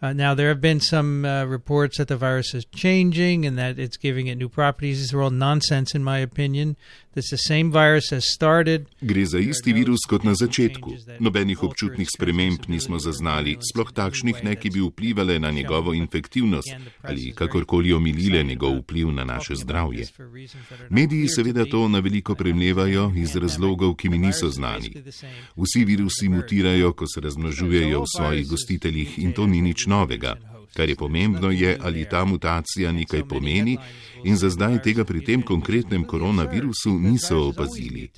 Uh, now, there have been some uh, reports that the virus is changing and that it's giving it new properties. These are all nonsense, in my opinion. Gre za isti virus kot na začetku. Nobenih občutnih sprememb nismo zaznali, sploh takšnih ne, ki bi vplivali na njegovo infektivnost ali kakorkoli omilile njegov vpliv na naše zdravje. Mediji seveda to na veliko premlevajo iz razlogov, ki mi niso znani. Vsi virusi mutirajo, ko se razmnožujejo v svojih gostiteljih in to ni nič novega. Kar je pomembno je, ali ta mutacija nekaj pomeni in za zdaj tega pri tem konkretnem koronavirusu niso opazili.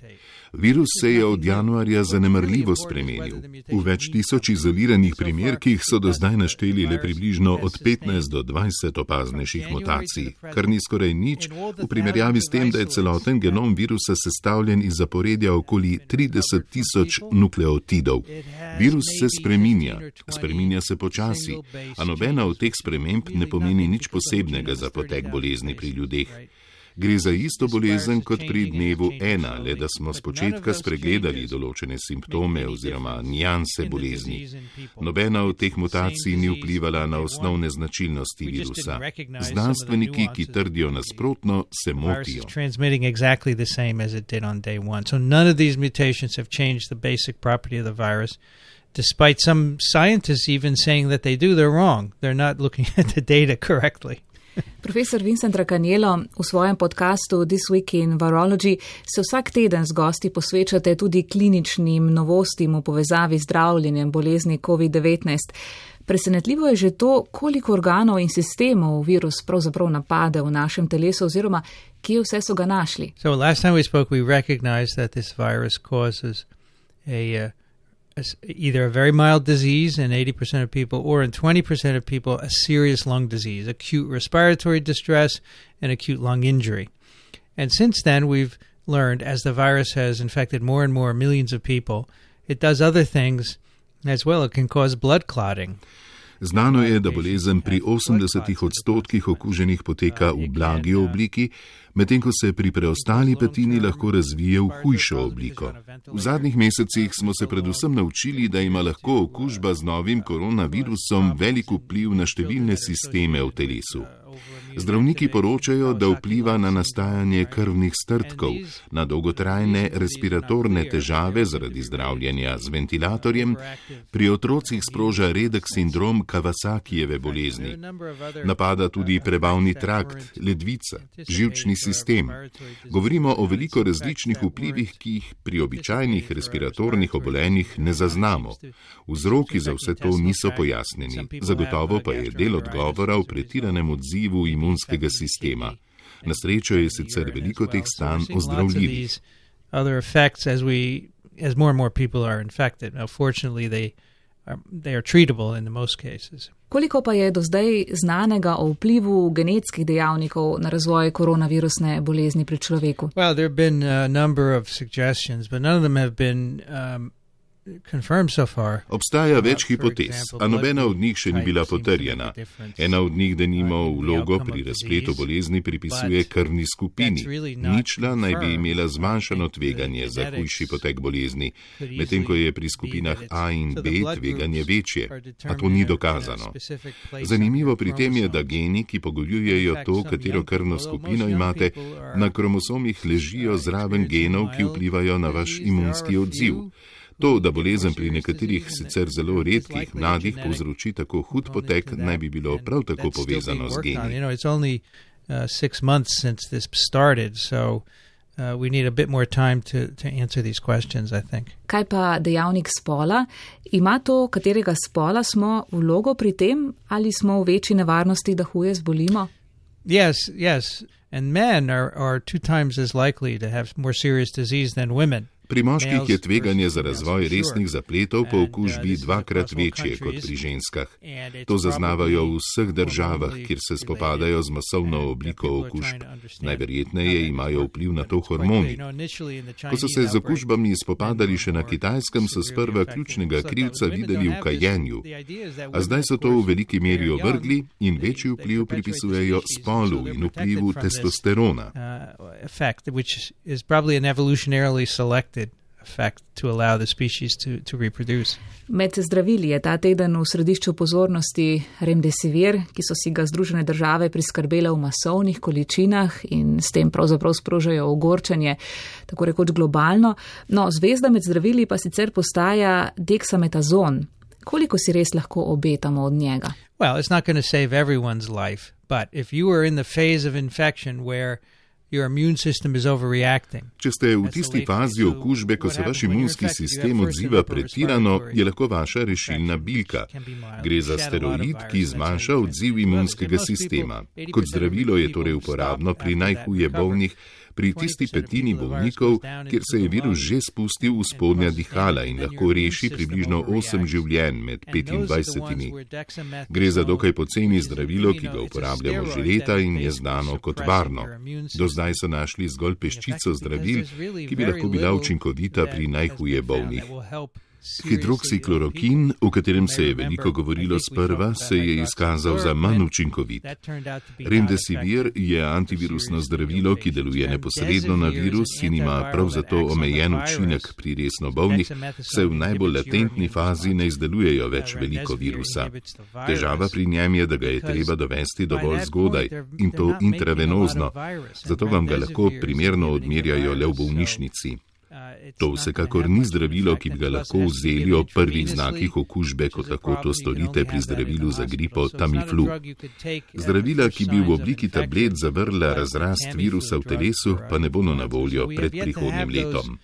Virus se je od januarja zanemrljivo spremenil. V več tisoč izoliranih primerkih so do zdaj našteli le približno od 15 do 20 opaznejših mutacij, kar ni skoraj nič v primerjavi s tem, da je celoten genom virusa sestavljen iz zaporedja okoli 30 tisoč nukleotidov. Virus se spreminja, spreminja se počasi, a nobena od teh sprememb ne pomeni nič posebnega za potek bolezni pri ljudeh. Gre za isto bolezen kot pri dnevu ena, le da smo spočetka spregledali določene simptome oziroma nijanse bolezni. Nobena od teh mutacij ni vplivala na osnovne značilnosti virusa. Znanstveniki, ki trdijo nasprotno, se motijo. Despite some scientists even saying that they do, they're wrong. They're not looking at the data correctly. Profesor Vincent Rakanjelo, v svojem podkastu This Week in Virology se vsak teden z gosti posvečate tudi kliničnim novostim v povezavi z zdravljenjem bolezni COVID-19. Presenetljivo je že to, koliko organov in sistemov virus pravzaprav napade v našem telesu oziroma kje vse so ga našli. So, last time we spoke, we recognized that this virus causes a uh, either a very mild disease in 80% of people, or in 20% of people, a serious lung disease, acute respiratory distress, and acute lung injury. And since then, we've learned as the virus has infected more and more millions of people, it does other things as well. It can cause blood clotting. Znano je, da bolezen pri 80 odstotkih okuženih poteka v blagi obliki, medtem ko se pri preostali petini lahko razvije v hujšo obliko. V zadnjih mesecih smo se predvsem naučili, da ima lahko okužba z novim koronavirusom velik vpliv na številne sisteme v telesu. Zdravniki poročajo, da vpliva na nastajanje krvnih strtkov, na dolgotrajne respiratorne težave zaradi zdravljenja z ventilatorjem, pri otrocih sproža redek sindrom Kawasakijeve bolezni. Napada tudi prebavni trakt, ledvica, živčni sistem. Govorimo o veliko različnih vplivih, ki jih pri običajnih respiratornih obolenjih ne zaznamo. Vzroki za vse to niso pojasnjeni, zagotovo pa je del odgovora v pretiranem odzivu in imunskega sistema. Na srečo je sicer veliko teh stanj ozdravljivih. Koliko pa je do zdaj znanega o vplivu genetskih dejavnikov na razvoj koronavirusne bolezni pri človeku? Well, there have been a number of suggestions, but none of them have been um, Obstaja več hipotez, a nobena od njih še ni bila potrjena. Ena od njih, da nima vlogo pri razpletu bolezni, pripisuje krvni skupini. Ničla naj bi imela zmanjšano tveganje za hujši potek bolezni, medtem ko je pri skupinah A in B tveganje večje, a to ni dokazano. Zanimivo pri tem je, da geni, ki pogoljujejo to, katero krvno skupino imate, na kromosomih ležijo zraven genov, ki vplivajo na vaš imunski odziv. To, da bolezen pri nekaterih sicer zelo redkih mladih povzroči tako hud potek, naj bi bilo prav tako povezano z geni. Uh, we need a bit more time to, to answer these questions, I think. Kaj pa dejavnik spola? Ima to, katerega spola smo vlogo pri tem, ali smo v večji nevarnosti, da huje zbolimo? Yes, yes. And men are, are two times as likely to have more serious disease than women. Pri moških je tveganje za razvoj resnih zapletov po okužbi dvakrat večje kot pri ženskah. To zaznavajo v vseh državah, kjer se spopadajo z masovno obliko okužb. Najverjetneje imajo vpliv na to hormoni. Ko so se z okužbami spopadali še na kitajskem, so sprva ključnega krivca videli v kajenju. A zdaj so to v veliki meri ovrgli in večji vpliv pripisujejo spolu in vplivu testosterona. Effect to allow the species to, to reproduce. Med zdravili je ta teden v središču pozornosti remdesivir, ki so si ga Združene države priskrbele v masovnih količinah in s tem pravzaprav sprožajo ogorčenje, tako rekoč globalno. No, zvezda med zdravili pa sicer postaja deksametazon. Koliko si res lahko obetamo od njega? Well, it's not going to save everyone's life, but if you are in the phase of infection where Če ste v tisti fazi okužbe, ko se vaš imunski sistem odziva pretirano, je lahko vaša rešilna bilka. Gre za steroid, ki zmanjša odziv imunskega sistema. Kot zdravilo je torej uporabno pri najhuje bolnih, pri tisti petini bolnikov, kjer se je virus že spustil v spodnja dihala in lahko reši približno 8 življenj med 25. Gre za dokaj poceni zdravilo, ki ga uporabljamo že leta in je znano kot varno. Do zdaj so našli zgolj peščico zdravil, ki bi lahko bila učinkovita pri najhuje bolnih. Hidroksiklorokin, o katerem se je veliko govorilo sprva, se je izkazal za manj učinkovit. Remdesivir je antivirusno zdravilo, ki deluje neposredno na virus in ima prav zato omejen učinek pri resno bolnih, saj v najbolj latentni fazi ne izdelujejo več veliko virusa. Težava pri njem je, da ga je treba dovesti dovolj zgodaj in to intravenozno, zato vam ga lahko primerno odmerjajo le v bolnišnici. To vsekakor ni zdravilo, ki bi ga lahko vzeli ob prvih znakih okužbe, kot lahko to storite pri zdravilu za gripo Tamiflu. Zdravila, ki bi v obliki tablet zavrla razrast virusa v telesu, pa ne bodo na voljo pred prihodnjim letom.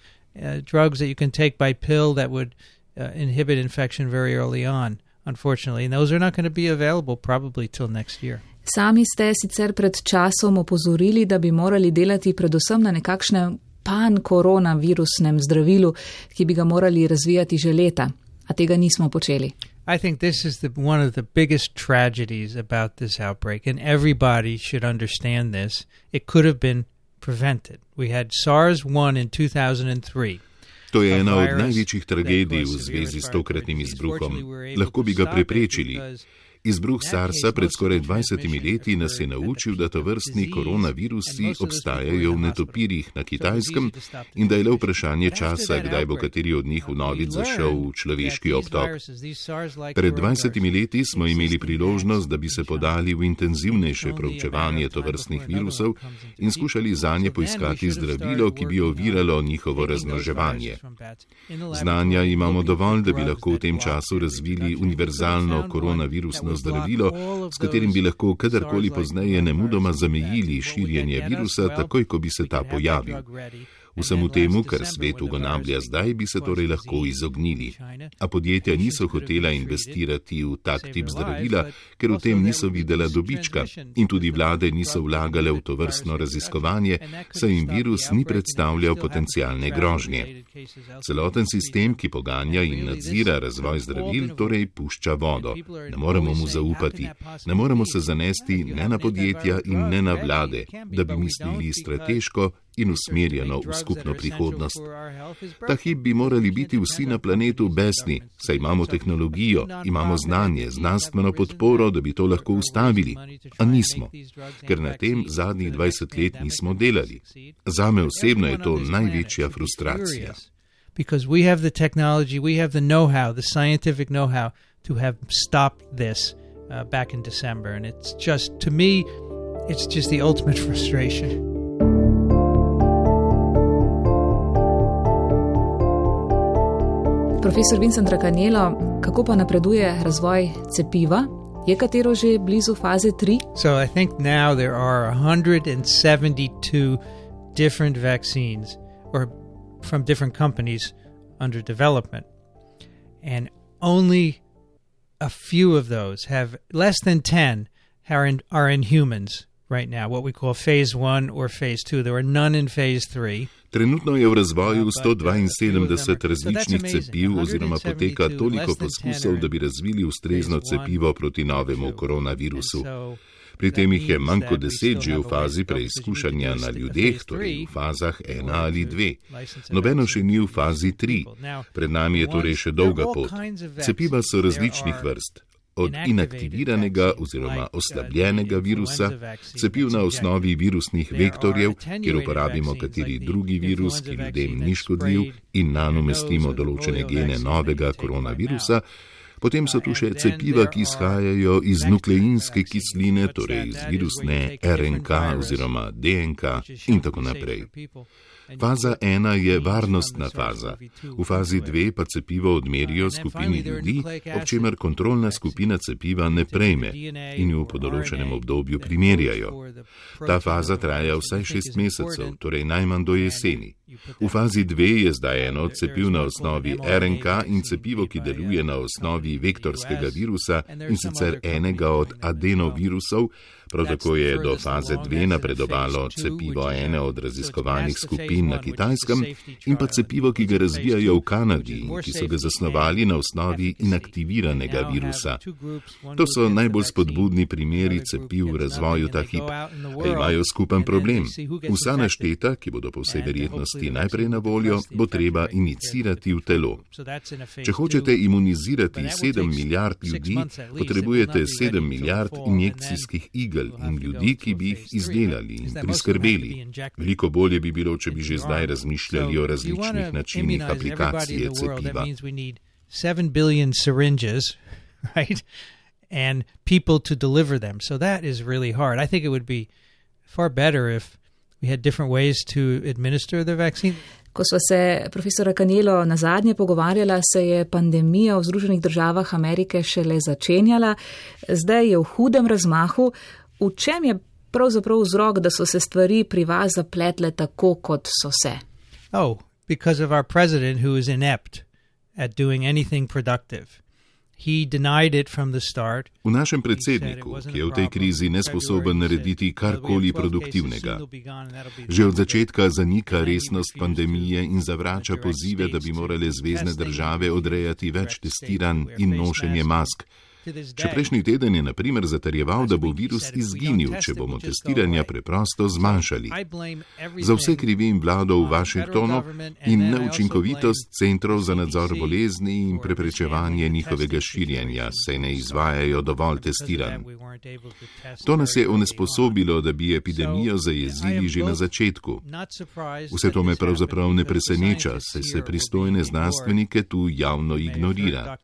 Unfortunately, and those are not going to be available probably till next year. Sami ste sicer pred časom opozorili, da bi morali delati predvsem na nekakšnem pan-koronavirusnem zdravilu, ki bi ga morali razvijati že leta, a tega nismo počeli. I think this is the, one of the biggest tragedies about this outbreak, and everybody should understand this. It could have been prevented. We had SARS 1 in 2003. To je ena od največjih tragedij v zvezi s tokratnim izbruhom. Lahko bi ga preprečili. Izbruh SARS-a pred skoraj 20 leti nas je naučil, da to vrstni koronavirusi obstajajo v netopirjih na kitajskem in da je le vprašanje časa, kdaj bo kateri od njih vnovič zašel v človeški obtok. Pred 20 leti smo imeli priložnost, da bi se podali v intenzivnejše proučevanje to vrstnih virusov in skušali za nje poiskati zdravilo, ki bi oviralo njihovo razmnoževanje. Znanja imamo dovolj, da bi lahko v tem času razvili univerzalno koronavirusno zdravilo, s katerim bi lahko kadarkoli pozneje nemudoma zamejili širjenje virusa, takoj ko bi se ta pojavil. Vsemu temu, kar svet ugonablja zdaj, bi se torej lahko izognili. A podjetja niso hotela investirati v tak tip zdravila, ker v tem niso videla dobička in tudi vlade niso vlagale v to vrstno raziskovanje, saj jim virus ni predstavljal potencijalne grožnje. Celoten sistem, ki poganja in nadzira razvoj zdravil, torej pušča vodo. Ne moremo mu zaupati, ne moremo se zanesti ne na podjetja in ne na vlade, da bi mislili strateško in usmerjeno v skupno prihodnost. Ta hip bi morali biti vsi na planetu besni, saj imamo tehnologijo, imamo znanje, znanstveno podporo, da bi to lahko ustavili. A nismo, ker na tem zadnjih 20 let nismo delali. Zame osebno je to največja frustracija. Because we have the technology, we have the know how, the scientific know how to have stopped this uh, back in December. And it's just, to me, it's just the ultimate frustration. Profesor Vincent Rakanjelo, kako pa napreduje razvoj cepiva? Je katero že blizu faze 3? So I think now there are 172 different vaccines or from different companies under development. And only a few of those have less than 10 are in, are in humans right now, what we call phase 1 or phase 2. There are none in phase 3. Trenutno je v razvoju 172 različnih cepiv oziroma poteka toliko poskusov, da bi razvili ustrezno cepivo proti novemu koronavirusu. Pri tem jih je manj kot deset že v fazi preizkušanja na ljudeh, torej v fazah ena ali dve. Nobeno še ni v fazi tri. Pred nami je torej še dolga pot. Cepiva so različnih vrst. Od inaktiviranega oziroma oslabljenega virusa, cepiv na osnovi virusnih vektorjev, kjer uporabimo kateri drugi virus, ki ljudem ni škodljiv in nanomestimo določene gene novega koronavirusa. Potem so tu še cepiva, ki izhajajo iz nukleinske kisline, torej iz virusne RNK oziroma DNK in tako naprej. Faza ena je varnostna faza. V fazi dve pa cepivo odmerijo skupini ljudi, ob čemer kontrolna skupina cepiva ne prejme in jo po določenem obdobju primerjajo. Ta faza traja vsaj šest mesecev, torej najmanj do jeseni. V fazi dve je zdaj eno cepiv na osnovi RNK in cepivo, ki deluje na osnovi vektorskega virusa in sicer enega od adenovirusov, Prav tako je do faze 2 napredovalo cepivo ene od raziskovanih skupin na kitajskem in pa cepivo, ki ga razvijajo v Kanadi in ki so ga zasnovali na osnovi inaktiviranega virusa. To so najbolj spodbudni primeri cepiv v razvoju ta hip, a imajo skupen problem. Vsa našteta, ki bodo po vsej verjetnosti najprej na voljo, bo treba inicirati v telo. Če hočete imunizirati 7 milijard ljudi, potrebujete 7 milijard injekcijskih igel in ljudi, ki bi jih izdelali in priskrbeli. Veliko bolje bi bilo, če bi že zdaj razmišljali o različnih načinih aplikacije cepiva. Right? And people to deliver them. So that is really hard. I think it would be far better if we had different ways to administer the vaccine. Ko smo se profesora Kanelo na zadnje pogovarjala, se je pandemija v Združenih državah Amerike šele začenjala, zdaj je v hudem razmahu. V čem je pravzaprav vzrok, da so se stvari pri vas zapletle tako, kot so se? Oh, because of our president, who is inept at doing anything productive. V našem predsedniku, ki je v tej krizi nesposoben narediti karkoli produktivnega, že od začetka zanika resnost pandemije in zavrača pozive, da bi morale zvezdne države odrejati več testiranj in nošenje mask, Še prejšnji teden je na primer zatarjeval, da bo virus izginil, če bomo testiranja preprosto zmanjšali. Za vse krivim vlado v Washingtonu in neučinkovitost centrov za nadzor bolezni in preprečevanje njihovega širjenja se ne izvajajo dovolj testiranj. To nas je onesposobilo, da bi epidemijo zajezili že na začetku. Vse to me pravzaprav ne preseneča, saj se pristojne znanstvenike tu javno ignorira.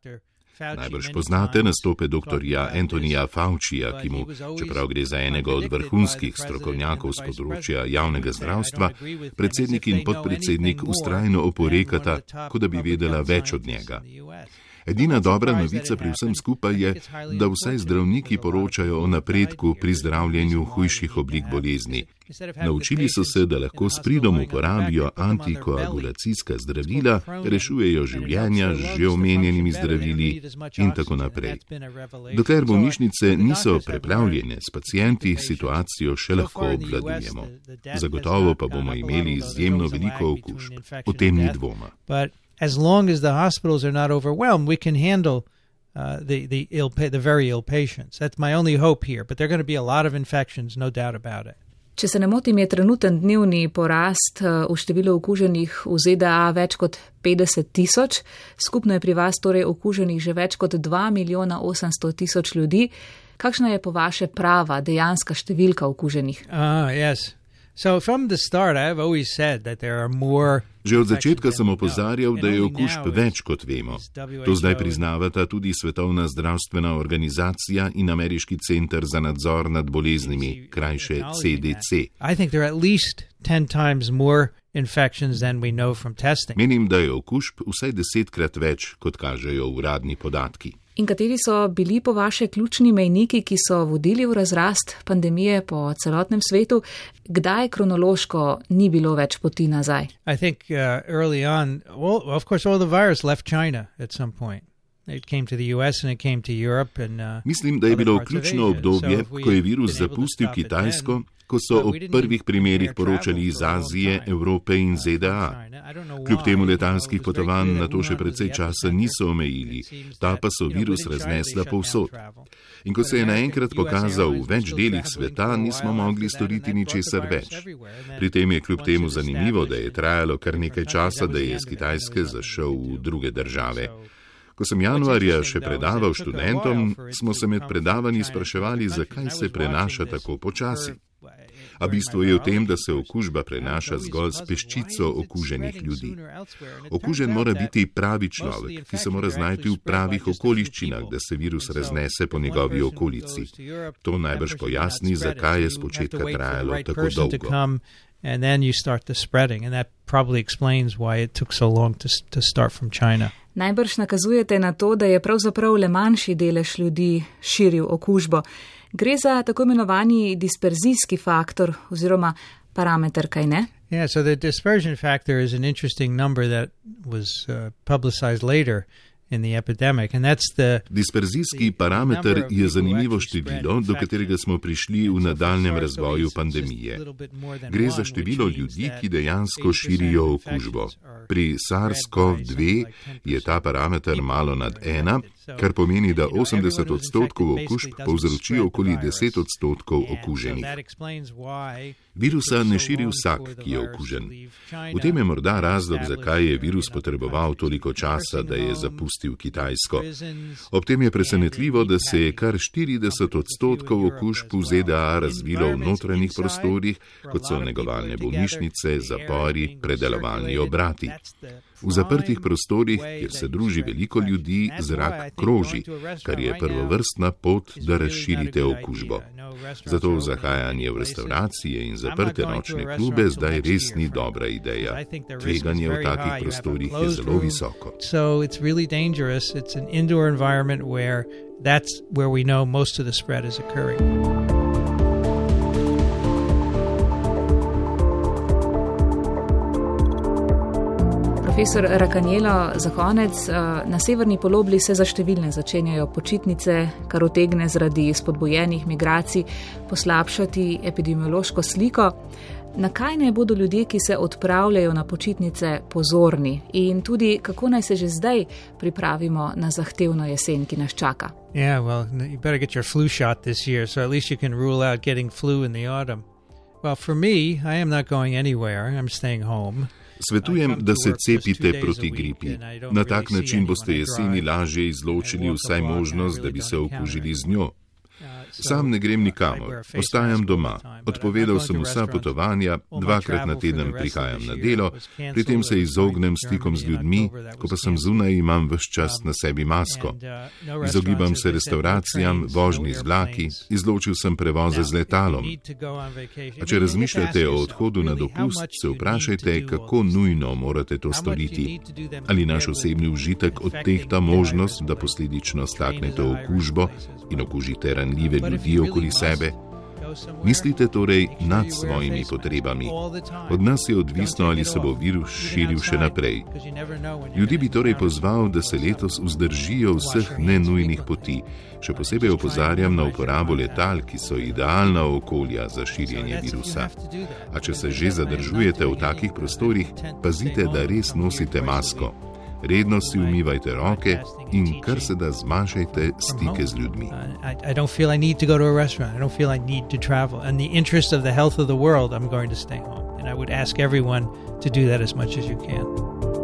Najbrž poznate nastope dr. Antonija Faucija, ki mu, čeprav gre za enega od vrhunskih strokovnjakov z področja javnega zdravstva, predsednik in podpredsednik ustrajno oporekata, kot da bi vedela več od njega. Edina dobra novica pri vsem skupaj je, da vsaj zdravniki poročajo o napredku pri zdravljenju hujših oblik bolezni. Naučili so se, da lahko s pridom uporabijo antikoagulacijska zdravila, rešujejo življenja z že omenjenimi zdravili in tako naprej. Dokler bolnišnice niso preplavljene s pacijenti, situacijo še lahko obvladujemo. Zagotovo pa bomo imeli izjemno veliko okužb. O tem ni dvoma as long as the hospitals are not overwhelmed, we can handle uh, the the ill the very ill patients. That's my only hope here. But there are going to be a lot of infections, no doubt about it. Če se ne motim, je trenuten dnevni porast uh, v številu okuženih v ZDA več kot 50 tisoč, skupno je pri vas torej okuženih že več kot 2 milijona 800 tisoč ljudi. Kakšna je po vaše prava, dejanska številka okuženih? Uh, yes. So from the start, I've always said that there are more Že od začetka sem opozarjal, da je okužb več, kot vemo. To zdaj priznavata tudi Svetovna zdravstvena organizacija in Ameriški centr za nadzor nad boleznimi, krajše CDC. Menim, da je okužb vsaj desetkrat več, kot kažejo uradni podatki. In kateri so bili po vaše ključni mejniki, ki so vodili v razrast pandemije po celotnem svetu, kdaj kronološko ni bilo več poti nazaj? Think, uh, on, well, of course, all the virus left China at some point. Uh, Mislim, da je bilo ključno obdobje, ko je virus zapustil Kitajsko ko so o prvih primerih poročali iz Azije, Evrope in ZDA. Kljub temu letalskih potovanj na to še precej časa niso omejili, ta pa so virus raznesla povsod. In ko se je naenkrat pokazal v več delih sveta, nismo mogli storiti ničesar več. Pri tem je kljub temu zanimivo, da je trajalo kar nekaj časa, da je iz Kitajske zašel v druge države. Ko sem januarja še predaval študentom, smo se med predavanji spraševali, zakaj se prenaša tako počasi. A bistvo je v tem, da se okužba prenaša zgolj s peščico okuženih ljudi. Okužen mora biti pravi človek, ki se mora znajti v pravih okoliščinah, da se virus raznese po njegovi okolici. To najbrž pojasni, zakaj je spočetka trajalo tako dolgo. And then you start the spreading, and that probably explains why it took so long to, to start from China. Najbrž nakazujete na to, da je pravzaprav le manjši delež ljudi širil okužbo. Gre za tako imenovani disperzijski faktor oziroma parameter, kaj ne? Yeah, so the dispersion factor is an interesting number that was uh, publicized later. Disperzijski parameter je zanimivo število, do katerega smo prišli v nadaljem razvoju pandemije. Gre za število ljudi, ki dejansko širijo okužbo. Pri SARS-CoV-2 je ta parameter malo nad ena, kar pomeni, da 80 odstotkov okužb povzroči okoli 10 odstotkov okuženih. Virusa ne širi vsak, ki je okužen. V tem je morda razlog, zakaj je virus potreboval toliko časa, da je zapustil Kitajsko. Ob tem je presenetljivo, da se je kar 40 odstotkov okužb v ZDA razvilo v notranjih prostorih, kot so negovalne bolnišnice, zapori, predelovalni obrati. V zaprtih prostorih, kjer se druži veliko ljudi, zrak kroži, kar je prvovrstna pot, da razširite okužbo. Zato zahajanje v restauracije in zaprte nočne klube zdaj res ni dobra ideja. Tveganje v takih prostorih je zelo visoko. That's where we know most of the spread is occurring. Profesor Rakanjelo, za konec, eh, na severni polobli se za številne začenjajo počitnice, kar otegne zaradi spodbojenih migracij poslabšati epidemiološko sliko. Na kaj naj bodo ljudje, ki se odpravljajo na počitnice, pozorni in tudi kako naj se že zdaj pripravimo na zahtevno jesen, ki nas čaka? Yeah, well, you better get your flu shot this year, so at least you can rule out getting flu in the autumn. Well, for me, I am not going anywhere. I'm staying home. Svetujem, da se cepite proti gripi. Na tak način boste jeseni lažje izločili vsaj možnost, da bi se okužili z njo. Sam ne grem nikamor, ostajam doma. Odpovedal sem vsa potovanja, dvakrat na teden prihajam na delo, pri tem se izognem stikom z ljudmi, ko pa sem zunaj, imam vse čas na sebi masko. Izogibam se restauracijam, vožnji z vlaki, izločil sem prevoze z letalom. A če razmišljate o odhodu na dopust, se vprašajte, kako nujno morate to storiti. Ali naš osebni užitek odtehta možnost, da posledično staknete okužbo in okužite ranljive ljudi okoli sebe. Mislite torej nad svojimi potrebami. Od nas je odvisno, ali se bo virus širil še naprej. Ljudi bi torej pozval, da se letos vzdržijo vseh nenujnih poti. Še posebej opozarjam na uporabo letal, ki so idealna okolja za širjenje virusa. A če se že zadržujete v takih prostorih, pazite, da res nosite masko redno si umivajte roke in kar se da zmanjšajte stike z ljudmi. Uh, I don't feel I need to go to a restaurant. I don't feel I need to travel. In the interest of the health of the world, I'm going to stay home. And I would ask everyone to do that as much as you can.